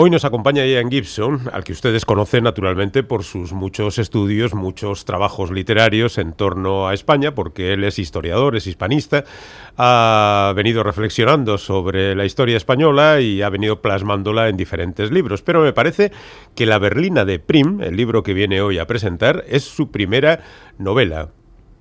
Hoy nos acompaña Ian Gibson, al que ustedes conocen naturalmente por sus muchos estudios, muchos trabajos literarios en torno a España, porque él es historiador, es hispanista, ha venido reflexionando sobre la historia española y ha venido plasmándola en diferentes libros. Pero me parece que La Berlina de Prim, el libro que viene hoy a presentar, es su primera novela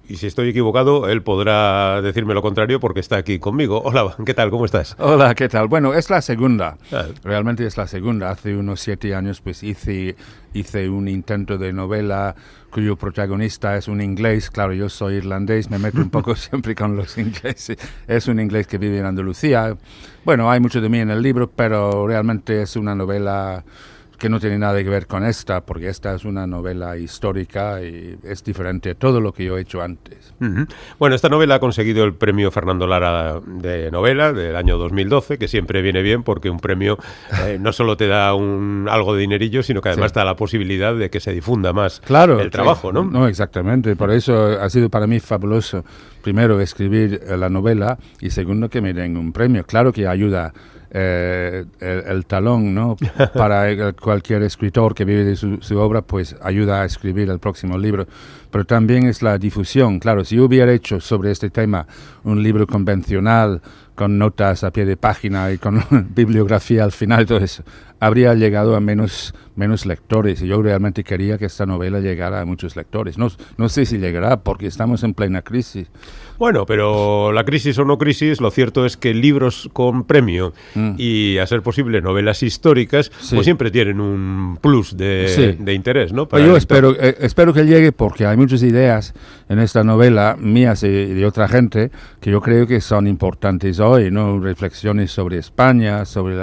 y si estoy equivocado, él podrá decirme lo contrario porque está aquí conmigo. Hola, ¿qué tal? ¿Cómo estás? Hola, ¿qué tal? Bueno, es la segunda. Ah. Realmente es la segunda. Hace unos siete años pues hice, hice un intento de novela cuyo protagonista es un inglés. Claro, yo soy irlandés, me meto un poco siempre con los ingleses. Es un inglés que vive en Andalucía. Bueno, hay mucho de mí en el libro, pero realmente es una novela que no tiene nada que ver con esta, porque esta es una novela histórica y es diferente a todo lo que yo he hecho antes. Bueno, esta novela ha conseguido el premio Fernando Lara de novela del año 2012, que siempre viene bien porque un premio eh, no solo te da un, algo de dinerillo, sino que además te da la posibilidad de que se difunda más claro, el trabajo, ¿no? No, exactamente. Por eso ha sido para mí fabuloso, primero, escribir eh, la novela y segundo, que me den un premio. Claro que ayuda eh, el, talón ¿no? para cualquier escritor que vive de su, obra, pues ayuda a escribir el próximo libro. Pero también es la difusión. Claro, si hubiera hecho sobre este tema un libro convencional, con notas a pie de página y con bibliografía al final eso, habría llegado a menos, menos lectores. Y yo realmente quería que esta novela llegara a muchos lectores. No, no sé si llegará porque estamos en plena crisis. Bueno, pero la crisis o no crisis, lo cierto es que libros con premio mm. y, a ser posible, novelas históricas, pues siempre tienen un plus de, interés, ¿no? yo espero, eh, espero que llegue porque hay muchas ideas en esta novela, mías y de otra gente, que yo creo que son importantes hoy, ¿no? Reflexiones sobre España, sobre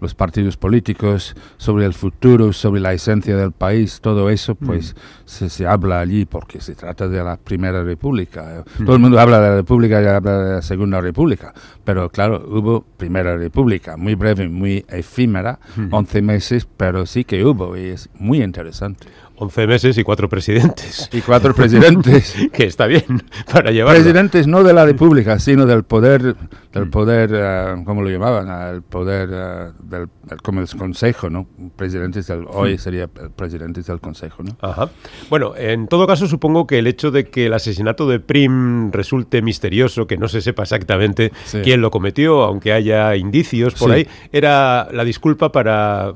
los partidos políticos, sobre el futuro, sobre la esencia del país, todo eso, pues mm. se, se, habla allí porque se trata de la Primera República. Mm. Todo el mundo habla de la República y habla de la Segunda República, pero claro, hubo Primera República, muy breve, muy efímera, 11 meses, pero sí que hubo y es muy interesante. 11 meses y cuatro presidentes. Y cuatro presidentes. que está bien para llevar. Presidentes no de la República, sino del poder, del mm. poder, uh, ¿cómo lo llamaban? El poder uh, del, como Consejo, ¿no? Presidentes del, hoy mm. sería presidentes del Consejo, ¿no? Ajá. Bueno, en todo caso supongo que el hecho de que el asesinato de Prim resulte misterioso, que no se sepa exactamente quién lo cometió, aunque haya indicios por ahí, era la disculpa para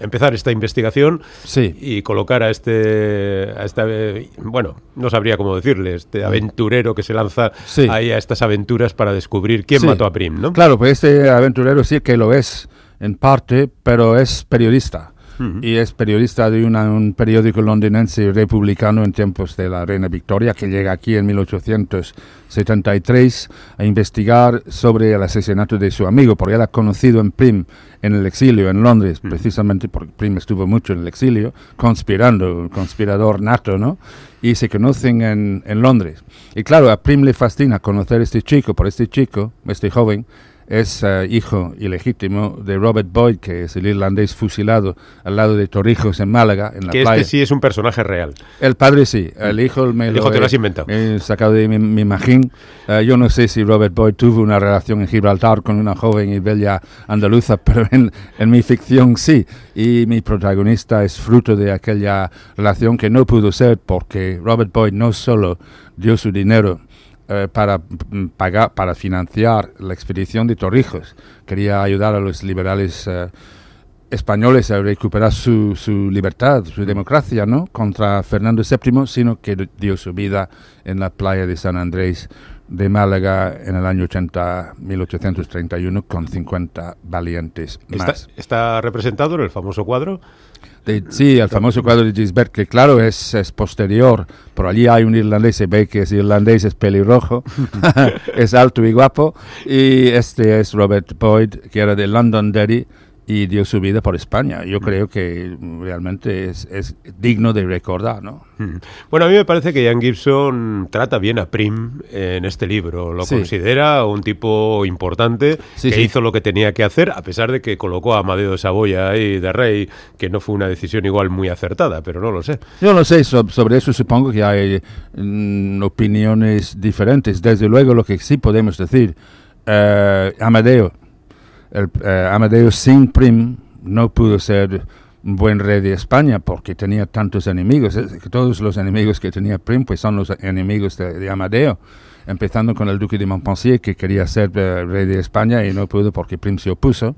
empezar esta investigación y colocar a este, a este, bueno, no sabría cómo decirle, este aventurero que se lanza ahí a estas aventuras para descubrir quién mató a Prim, ¿no? Claro, pues este aventurero sí que lo es en parte, pero es periodista y es periodista de un periódico londinense republicano en tiempos de la reina Victoria, que llega aquí en 1873 a investigar sobre el asesinato de su amigo, porque era conocido en Prim en el exilio en Londres, precisamente porque Prim estuvo mucho en el exilio, conspirando, conspirador nato, ¿no? Y se conocen en, en Londres. Y claro, a Prim le fascina conocer a este chico, por este chico, este joven, es eh, hijo ilegítimo de Robert Boyd, que es el irlandés fusilado al lado de Torrijos en Málaga, en la que este sí es un personaje real. El padre sí, el hijo me el hijo te lo has inventado. he sacado de mi, mi magín. Eh, yo no sé si Robert Boyd tuvo una relación en Gibraltar con una joven y bella andaluza, pero en, en mi ficción sí. Y mi protagonista es fruto de aquella relación que no pudo ser porque Robert Boyd no solo dio su dinero eh, para mm, pagar, para financiar la expedición de Torrijos. Quería ayudar a los liberales eh, españoles a recuperar su, su, libertad, su democracia, ¿no? Contra Fernando VII, sino que dio su vida en la playa de San Andrés de Málaga en el año 80, 1831 con 50 valientes más. ¿Está, representado en el famoso cuadro? Sí, el famoso cuadro de Gisbert, que claro es, es, posterior, pero allí hay un irlandés, se ve que es irlandés, es pelirrojo, es alto y guapo, y este es Robert Boyd, que era de Londonderry, y dio su vida por España. Yo mm. creo que realmente es, es, digno de recordar, ¿no? Mm. Bueno, a mí me parece que Ian Gibson trata bien a Prim en este libro. Lo considera un tipo importante que hizo lo que tenía que hacer, a pesar de que colocó a Amadeo de Saboya y de Rey, que no fue una decisión igual muy acertada, pero no lo sé. Yo no sé, sobre eso supongo que hay mm, opiniones diferentes. Desde luego, lo que sí podemos decir, eh, Amadeo el, eh, sin Prim no pudo ser un buen rey de España porque tenía tantos enemigos. todos los enemigos que tenía Prim pues son los enemigos de, Amadeo, empezando con el duque de Montpensier que quería ser eh, rey de España y no pudo porque Prim se opuso.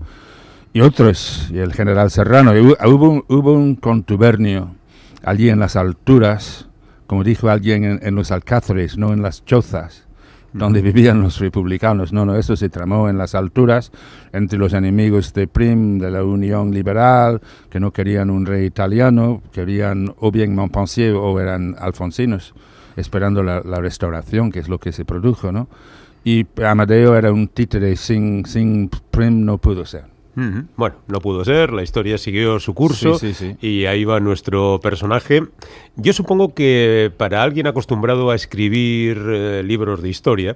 Y otros, y el general Serrano. hubo, hubo, un contubernio allí en las alturas, como dijo alguien en, en los alcázares, no en las chozas donde vivían los republicanos. No, no, eso se tramó en las alturas entre los enemigos de Prim, de la Unión Liberal, que no querían un rey italiano, querían o bien Montpensier o eran alfonsinos, esperando la, restauración, que es lo que se produjo, ¿no? Y Amadeo era un títere, sin, sin Prim no pudo ser. Bueno, no pudo ser, la historia siguió su curso y ahí va nuestro personaje. Yo supongo que para alguien acostumbrado a escribir eh, libros de historia,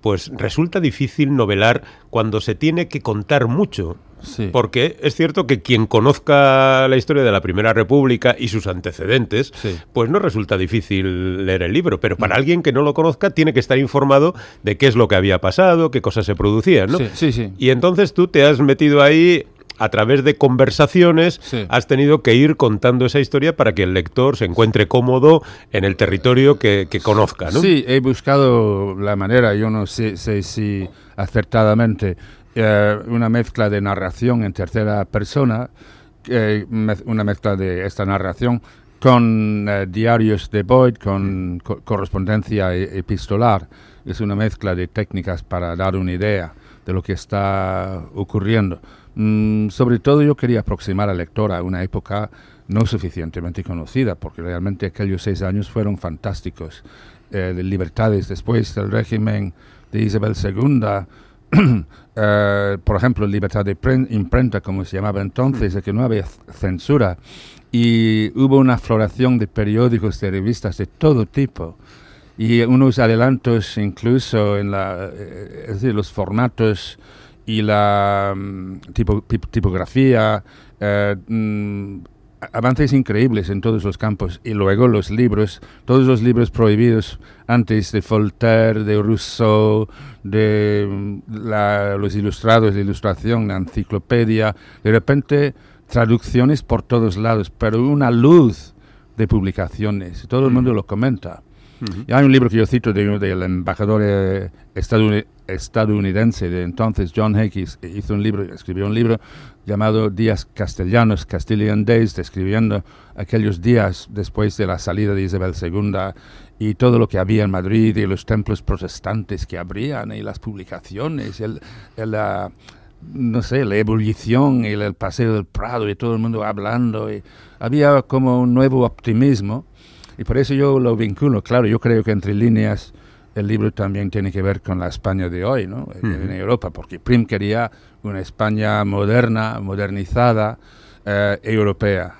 pues resulta difícil novelar cuando se tiene que contar mucho. Porque es cierto que quien conozca la historia de la Primera República y sus antecedentes, pues no resulta difícil leer el libro. Pero para alguien que no lo conozca, tiene que estar informado de qué es lo que había pasado, qué cosas se producían, ¿no? Y entonces tú te has metido ahí a través de conversaciones has tenido que ir contando esa historia para que el lector se encuentre cómodo en el territorio que, conozca, ¿no? Sí, he buscado la manera, yo no sé, si acertadamente, eh, una mezcla de narración en tercera persona, una mezcla de esta narración con eh, diarios de Boyd, con correspondencia e-, epistolar. Es una mezcla de técnicas para dar una idea de lo que está ocurriendo. Mm, sobre todo yo quería aproximar al lector a una época no suficientemente conocida, porque realmente aquellos seis años fueron fantásticos, eh, de libertades después del régimen de Isabel II, eh, por ejemplo, libertad de imprenta, como se llamaba entonces, de que no había censura, y hubo una floración de periódicos, de revistas de todo tipo, y unos adelantos incluso en la, eh, es decir, los formatos y la mm, tipografía, eh, mm, avances increíbles en todos los campos. Y luego los libros, todos los libros prohibidos antes de Voltaire, de Rousseau, de mm, los ilustrados, de ilustración, la enciclopedia, de repente traducciones por todos lados, pero una luz de publicaciones. Todo el mundo lo comenta. y hay un libro que yo cito de, del embajador eh, estadounidense estadounidense de entonces, John Hickes, hizo un libro, escribió un libro llamado Días Castellanos, Castilian Days, describiendo aquellos días después de la salida de Isabel II y todo lo que había en Madrid y los templos protestantes que abrían y las publicaciones, el, la, no sé, la ebullición y el, paseo del Prado y todo el mundo hablando. Y había como un nuevo optimismo y por eso yo lo vinculo. Claro, yo creo que entre líneas el libro también tiene que ver con la España de hoy, ¿no? En Europa, porque Prim quería una España moderna, modernizada, eh, europea.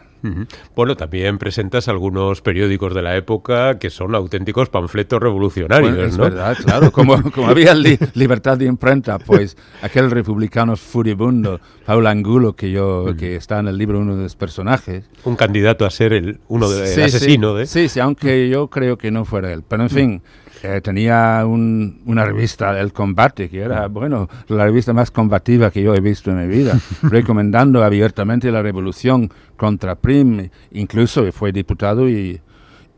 Bueno, también presentas algunos periódicos de la época que son auténticos panfletos revolucionarios, es verdad, claro. Como, como había libertad de imprenta, pues aquel republicano furibundo, Paul Angulo, que yo que está en el libro uno de los personajes. Un candidato a ser el uno de asesino de. Sí, sí, aunque yo creo que no fuera él. Pero en fin, eh, tenía una revista, El Combate, que era, bueno, la revista más combativa que yo he visto en mi vida, recomendando abiertamente la revolución contra Prim, incluso fue diputado y,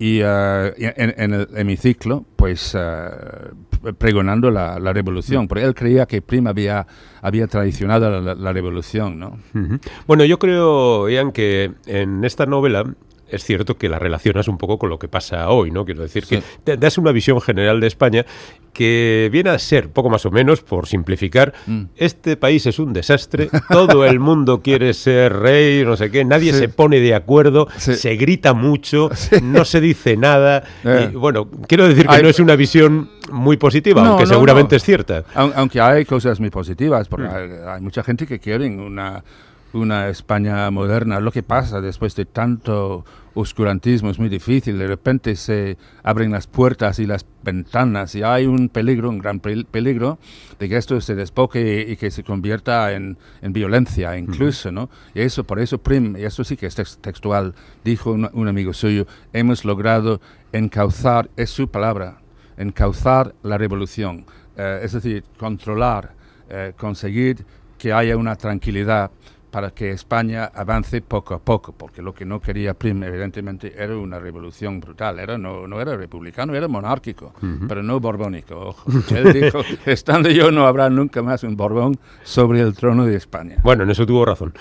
y eh, en, el hemiciclo, pues eh, pregonando la, revolución, porque él creía que Prim había, había traicionado la, revolución, ¿no? Bueno, yo creo, Ian, que en esta novela es cierto que la relacionas un poco con lo que pasa hoy, ¿no? Quiero decir que te das una visión general de España que viene a ser, poco más o menos, por simplificar, mm. este país es un desastre, todo el mundo quiere ser rey, no sé qué, nadie se pone de acuerdo, se grita mucho, no se dice nada. Eh. Y, bueno, quiero decir que no es una visión muy positiva, aunque seguramente es cierta. Aunque hay cosas muy positivas, porque mm. hay mucha gente que quiere una una España moderna. Lo que pasa después de tanto oscurantismo es muy difícil. De repente se abren las puertas y las ventanas y hay un peligro, un gran peligro, de que esto se despoque y, que se convierta en, violencia incluso, ¿no? Y eso, por eso Prim, y eso sí que es textual, dijo un, amigo suyo, hemos logrado encauzar, es su palabra, encauzar la revolución, eh, es decir, controlar, eh, conseguir que haya una tranquilidad para que España avance poco a poco, porque lo que no quería Prim, evidentemente, era una revolución brutal. Era, no, no era republicano, era monárquico, pero no borbónico. Ojo. Él dijo, estando yo no habrá nunca más un Borbón sobre el trono de España. Bueno, en eso tuvo razón.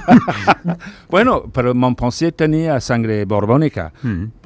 bueno, pero Montpensier tenía sangre borbónica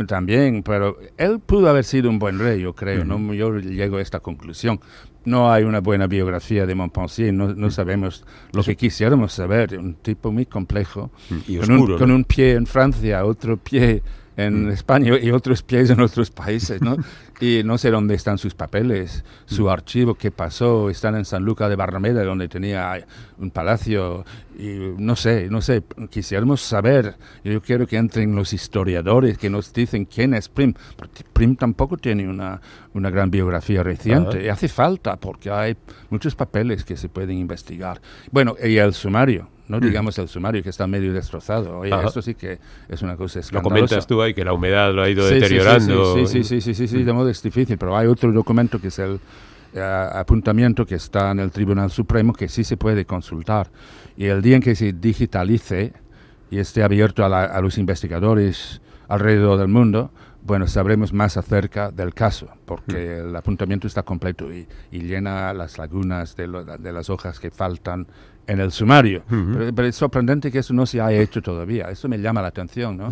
también, pero él pudo haber sido un buen rey, yo creo. ¿no? Yo llego a esta conclusión no hay una buena biografía de Montpensier, no, no sabemos lo que quisiéramos saber, un tipo muy complejo, y con, un pie en Francia, otro pie en España y otros pies en otros países, ¿no? y no sé dónde están sus papeles, su archivo, qué pasó, están en San Luca de Barrameda, donde tenía un palacio, y no sé, no sé, quisiéramos saber, yo quiero que entren los historiadores que nos dicen quién es Prim, porque Prim tampoco tiene una, una gran biografía reciente, y hace falta, porque hay muchos papeles que se pueden investigar. Bueno, y el sumario, no digamos el sumario que está medio destrozado, oye, Ajá. esto sí que es una cosa Lo escandalosa. comentas tú ahí, que la humedad lo ha ido Sí, sí, sí, deteriorando. Sí, sí, sí, sí, sí, sí, de modo es difícil, pero hay otro documento que es el eh, apuntamiento que está en el Tribunal Supremo que sí se puede consultar. Y el día en que se digitalice y esté abierto a, la- a los investigadores alrededor del mundo, bueno, sabremos más acerca del caso, porque el apuntamiento está completo y, y llena las lagunas de, lo- de las hojas que faltan en el sumario. pero, pero es sorprendente que eso no se haya hecho todavía. Eso me llama la atención, ¿no?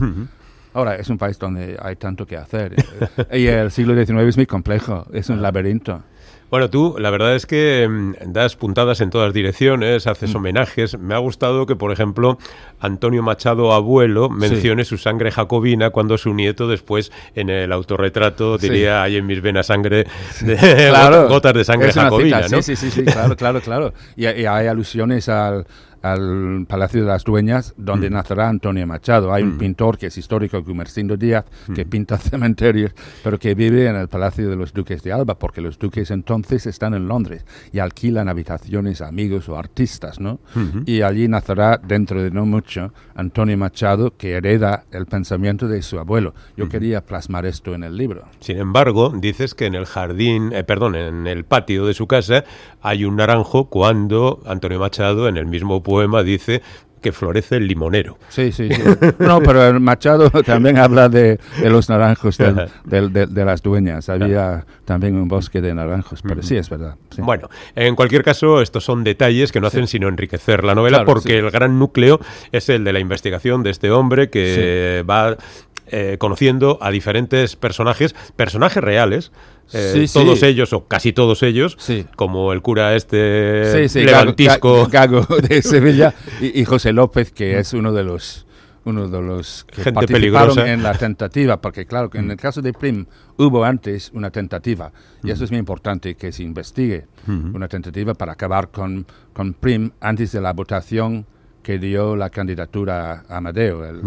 Ahora, es un país donde hay tanto que hacer. y el siglo XIX es muy complejo, es un laberinto. Bueno, tú, la verdad es que mm, das puntadas en todas direcciones, haces homenajes. Me ha gustado que, por ejemplo, Antonio Machado Abuelo mencione su sangre jacobina cuando su nieto después en el autorretrato Sí. diría hay en mis venas sangre de Claro, gotas de sangre jacobina, cita, ¿no? Sí, sí, sí, sí, claro, claro, claro. Y, y hay alusiones al, al Palacio de las Dueñas, donde Mm. nacerá Antonio Machado. Hay un pintor que es histórico, Gumersindo Díaz, Mm. que pinta cementerios, pero que vive en el Palacio de los Duques de Alba, porque los duques entonces están en Londres y alquilan habitaciones a amigos o artistas, ¿no? Y allí nacerá, dentro de no mucho, Antonio Machado, que hereda el pensamiento de su abuelo. Yo quería plasmar esto en el libro. Sin embargo, dices que en el jardín, eh, perdón, en el patio de su casa hay un naranjo cuando Antonio Machado en el mismo poema dice que florece el limonero. Sí, sí, sí. No, pero el Machado también habla de, de los naranjos del- del- de, de las dueñas. Había también un bosque de naranjos, pero sí es verdad. sí. Bueno, en cualquier caso, estos son detalles que no hacen sino enriquecer la novela Claro, porque sí. el gran núcleo es el de la investigación de este hombre que va eh, conociendo a diferentes personajes, personajes reales, eh, Sí, sí. todos ellos o casi todos ellos, Sí. como el cura este levantisco. Gago, Gago de Sevilla y, y José López, que es uno de los uno de los que Gente participaron peligrosa. en la tentativa, porque claro, que en el caso de Prim hubo antes una tentativa, y eso es muy importante que se investigue, una tentativa para acabar con, con Prim antes de la votación que dio la candidatura a Amadeo, el,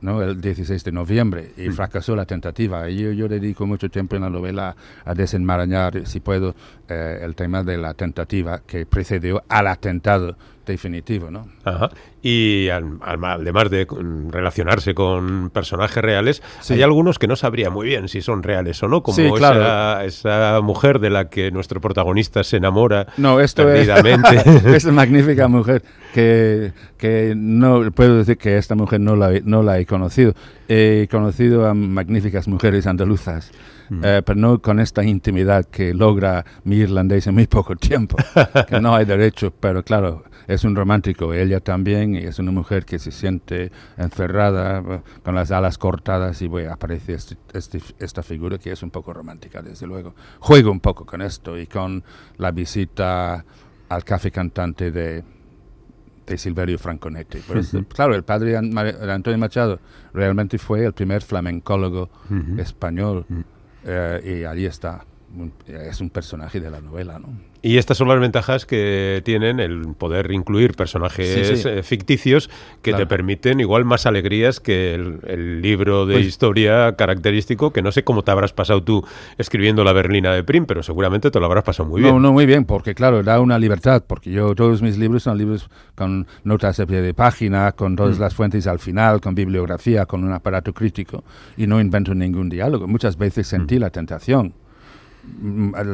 ¿no? el 16 de noviembre, y fracasó la tentativa. Y yo, yo dedico mucho tiempo en la novela a desenmarañar, si puedo, eh, el tema de la tentativa que precedió al atentado definitivo, ¿no? Ajá. Y al- al- además de relacionarse con personajes reales, Sí. hay algunos que no sabría muy bien si son reales o no, como Sí, esa, claro. esa mujer de la que nuestro protagonista se enamora No, esto es, perdidamente. es una magnífica mujer que, que no puedo decir que esta mujer no la, no la he conocido. He conocido a magníficas mujeres andaluzas, eh, pero no con esta intimidad que logra mi irlandés en muy poco tiempo. que no hay derecho, pero claro, es un romántico, ella también, y es una mujer que se siente encerrada, eh, con las alas cortadas, y bueno, aparece este- este- esta figura que es un poco romántica, desde luego. Juego un poco con esto y con la visita al café cantante de, de Silverio Franconetti. Por eso, claro, el padre An- Antonio Machado realmente fue el primer flamencólogo español, eh, y allí está. Es un personaje de la novela, ¿no? Y estas son las ventajas que tienen el poder incluir personajes Sí, sí. eh, ficticios que Claro. te permiten igual más alegrías que el, el libro de Pues- historia característico, que no sé cómo te habrás pasado tú escribiendo la Berlina de Prim, pero seguramente te lo habrás pasado muy bien. No, no, muy bien, porque claro, da una libertad, porque yo todos mis libros son libros con notas a pie de página, con todas las fuentes al final, con bibliografía, con un aparato crítico, y no invento ningún diálogo. Muchas veces sentí la tentación Mm,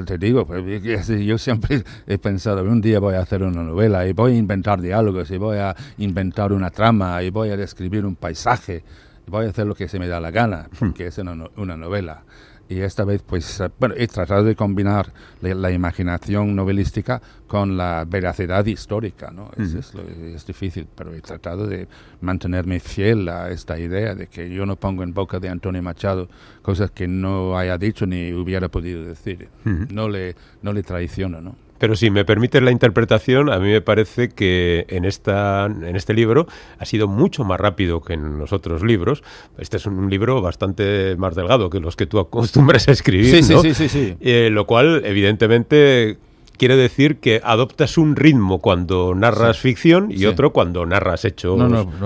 te digo, pues, yo siempre he pensado, un día voy a hacer una novela y voy a inventar diálogos y voy a inventar una trama y voy a describir un paisaje y voy a hacer lo que se me da la gana, porque es una, una novela y esta vez pues eh, bueno, he tratado de combinar la, imaginación novelística con la veracidad histórica, ¿no? Es, es, difícil, pero he tratado de mantenerme fiel a esta idea de que yo no pongo en boca de Antonio Machado cosas que no haya dicho ni hubiera podido decir. No le no le traiciono, ¿no? Pero si me permite la interpretación, a mí me parece que en, esta, en este libro ha sido mucho más rápido que en los otros libros. Este es un libro bastante más delgado que los que tú acostumbras a escribir, sí, sí, sí, sí, eh, lo cual, evidentemente, quiere decir que adoptas un ritmo cuando narras ficción y otro cuando narras hechos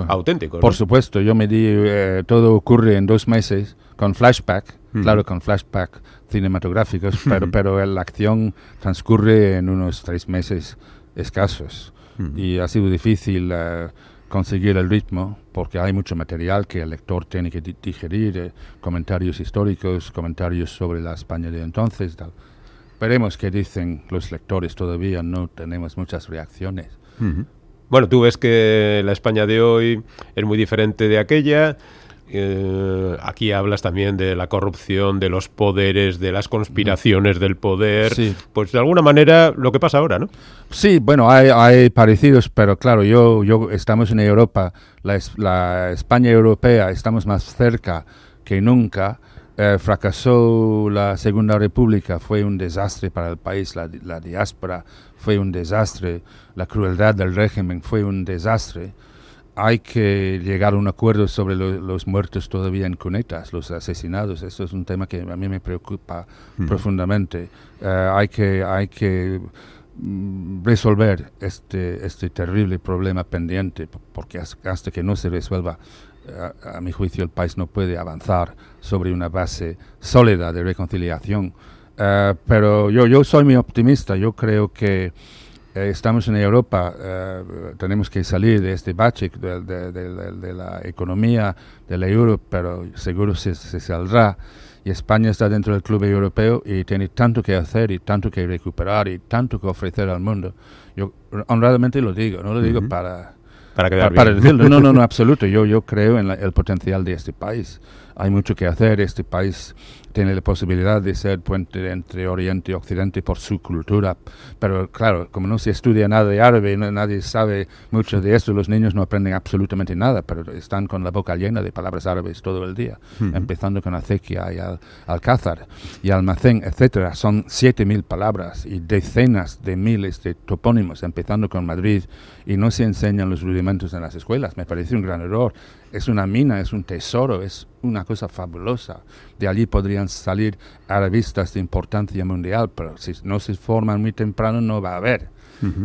auténticos. Por supuesto, yo me di, eh, todo ocurre en dos meses con flashback, claro, con flashback cinematográficos, pero, pero la acción transcurre en unos tres meses escasos y ha sido difícil eh, conseguir el ritmo porque hay mucho material que el lector tiene que digerir, eh, comentarios históricos, comentarios sobre la España de entonces. Tal. Veremos qué dicen los lectores, todavía no tenemos muchas reacciones. Bueno, tú ves que la España de hoy es muy diferente de aquella. Eh, aquí hablas también de la corrupción, de los poderes, de las conspiraciones del poder. Pues de alguna manera lo que pasa ahora, ¿no? Sí, bueno, hay, parecidos, pero claro, yo, yo estamos en Europa, la, España europea, estamos más cerca que nunca. Eh, fracasó la Segunda República, fue un desastre para el país, la, la diáspora fue un desastre, la crueldad del régimen fue un desastre hay que llegar a un acuerdo sobre los muertos todavía en cunetas, los asesinados. Eso es un tema que a mí me preocupa profundamente. Eh, hay que, hay que mm, resolver este, este terrible problema pendiente, porque hasta que no se resuelva, eh, a, mi juicio, el país no puede avanzar sobre una base sólida de reconciliación. Eh, pero yo, yo soy muy optimista. Yo creo que estamos en Europa, eh, tenemos que salir de este bache de, la economía del euro, pero seguro se, se, saldrá. Y España está dentro del club europeo y tiene tanto que hacer y tanto que recuperar y tanto que ofrecer al mundo. Yo honradamente lo digo, no lo digo para... Para quedar para, decirlo, no, no, no, absoluto. Yo, yo creo en el potencial de este país. Hay mucho que hacer. Este país tiene la posibilidad de ser puente entre Oriente y Occidente por su cultura. Pero claro, como no se estudia nada de árabe, nadie sabe mucho de esto, los niños no aprenden absolutamente nada, pero están con la boca llena de palabras árabes todo el día, empezando con acequia y al, alcázar y almacén, etcétera. Son 7.000 palabras y decenas de miles de topónimos, empezando con Madrid, y no se enseñan los rudimentos en las escuelas. Me parece un gran error. Es una mina, es un tesoro, es una cosa fabulosa. De allí podrían salir arabistas de importancia mundial, pero si no se forman muy temprano no va a haber.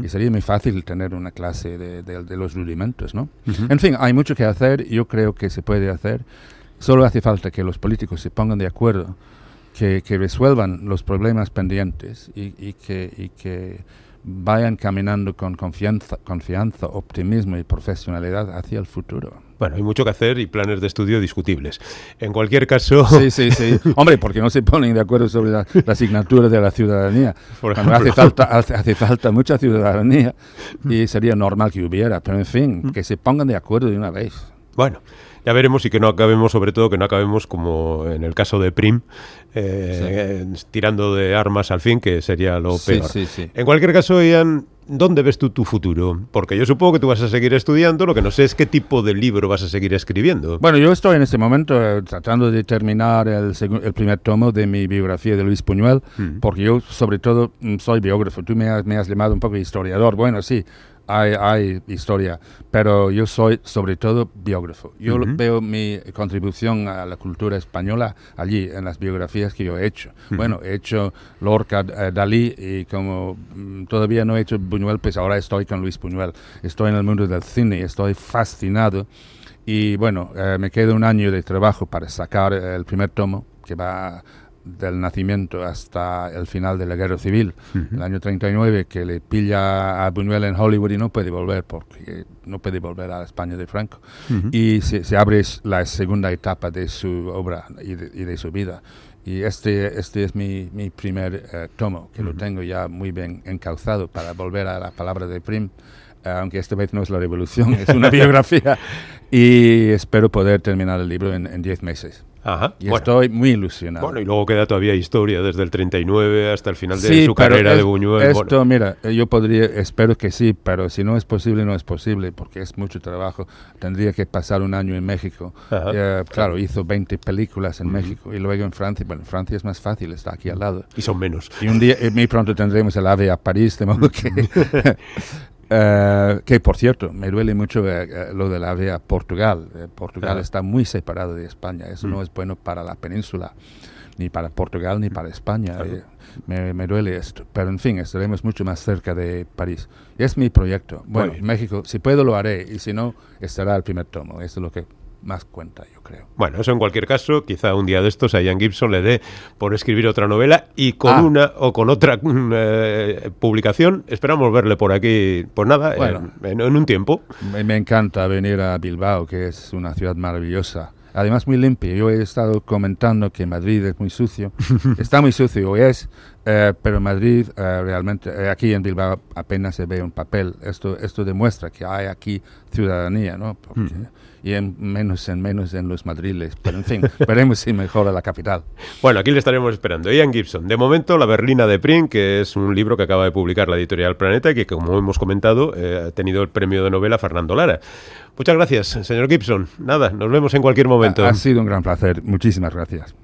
Y sería muy fácil tener una clase de, los rudimentos, ¿no? En fin, hay mucho que hacer, yo creo que se puede hacer. Solo hace falta que los políticos se pongan de acuerdo, que, resuelvan los problemas pendientes y, que, y que vayan caminando con confianza, confianza, optimismo y profesionalidad hacia el futuro. Bueno, hay mucho que hacer y planes de estudio discutibles. En cualquier caso... Sí, sí, sí. Hombre, porque no se ponen de acuerdo sobre la, asignatura de la ciudadanía. hace falta, hace, falta mucha ciudadanía y sería normal que hubiera, pero en fin, mm. que se pongan de acuerdo de una vez. Bueno, ya veremos y que no acabemos, sobre todo, que no acabemos como en el caso de Prim, eh, tirando de armas al fin, que sería lo peor. En cualquier caso, Ian, ¿dónde ves tú tu futuro? Porque yo supongo que tú vas a seguir estudiando, lo que no sé es qué tipo de libro vas a seguir escribiendo. Bueno, yo estoy en este momento eh, tratando de terminar el, el, primer tomo de mi biografía de Luis Puñuel, hmm. porque yo sobre todo mm, soy biógrafo. Tú me has, me has llamado un poco historiador. Bueno, sí, hay, historia, pero yo soy sobre todo biógrafo. Yo veo mi contribución a la cultura española allí, en las biografías que yo he hecho. Bueno, he hecho Lorca, eh, Dalí, y como mm, todavía no he hecho Buñuel, pues ahora estoy con Luis Buñuel. Estoy en el mundo del cine, estoy fascinado. Y bueno, eh, me queda un año de trabajo para sacar el primer tomo, que va del nacimiento hasta el final de la guerra civil, el año 39, que le pilla a Buñuel en Hollywood y no puede volver, porque no puede volver a España de Franco. Y se, abre la segunda etapa de su obra y de, su vida. Y este, este es mi, mi primer eh, tomo, que lo tengo ya muy bien encauzado para volver a la palabra de Prim, eh, aunque esta vez no es la revolución, es una biografía. Y espero poder terminar el libro en 10 meses. Ajá, y estoy muy ilusionado. Bueno, y luego queda todavía historia desde el 39 hasta el final de su carrera de Buñuel. Esto, mira, yo podría, espero que sí, pero si no es posible, no es posible, porque es mucho trabajo. Tendría que pasar un año en México. claro, hizo 20 películas en México y luego en Francia. Bueno, Francia es más fácil, está aquí al lado. Y son menos. Y un día, muy pronto tendremos el AVE a París, de modo que Eh, que por cierto, me duele mucho eh, eh, lo de la vía Portugal. Portugal está muy separado de España. Eso no mm. es bueno para la península, ni para Portugal ni para España. Me, me, duele esto. Pero en fin, estaremos mucho más cerca de París. es mi proyecto. Bueno, México, si puedo lo haré y si no, estará el primer tomo. Eso es lo que más cuenta, yo creo. Bueno, eso en cualquier caso, quizá un día de estos a Ian Gibson le dé por escribir otra novela y con ah. una o con otra mm, eh, publicación esperamos verle por aquí, pues nada, en, un tiempo. Me, encanta venir a Bilbao, que es una ciudad maravillosa además muy limpia. Yo he estado comentando que Madrid es muy sucio. Está muy sucio, es, eh, pero Madrid eh, realmente, aquí en Bilbao apenas se ve un papel. Esto, esto demuestra que hay aquí ciudadanía, ¿no? Y en menos en menos en los madriles. Pero en fin, veremos si mejora la capital. Bueno, aquí le estaremos esperando. Ian Gibson, de momento La Berlina de Prim, que es un libro que acaba de publicar la editorial Planeta y que, como hemos comentado, eh, ha tenido el premio de novela Fernando Lara. Muchas gracias, señor Gibson. Nada, nos vemos en cualquier momento. ha sido un gran placer. Muchísimas gracias.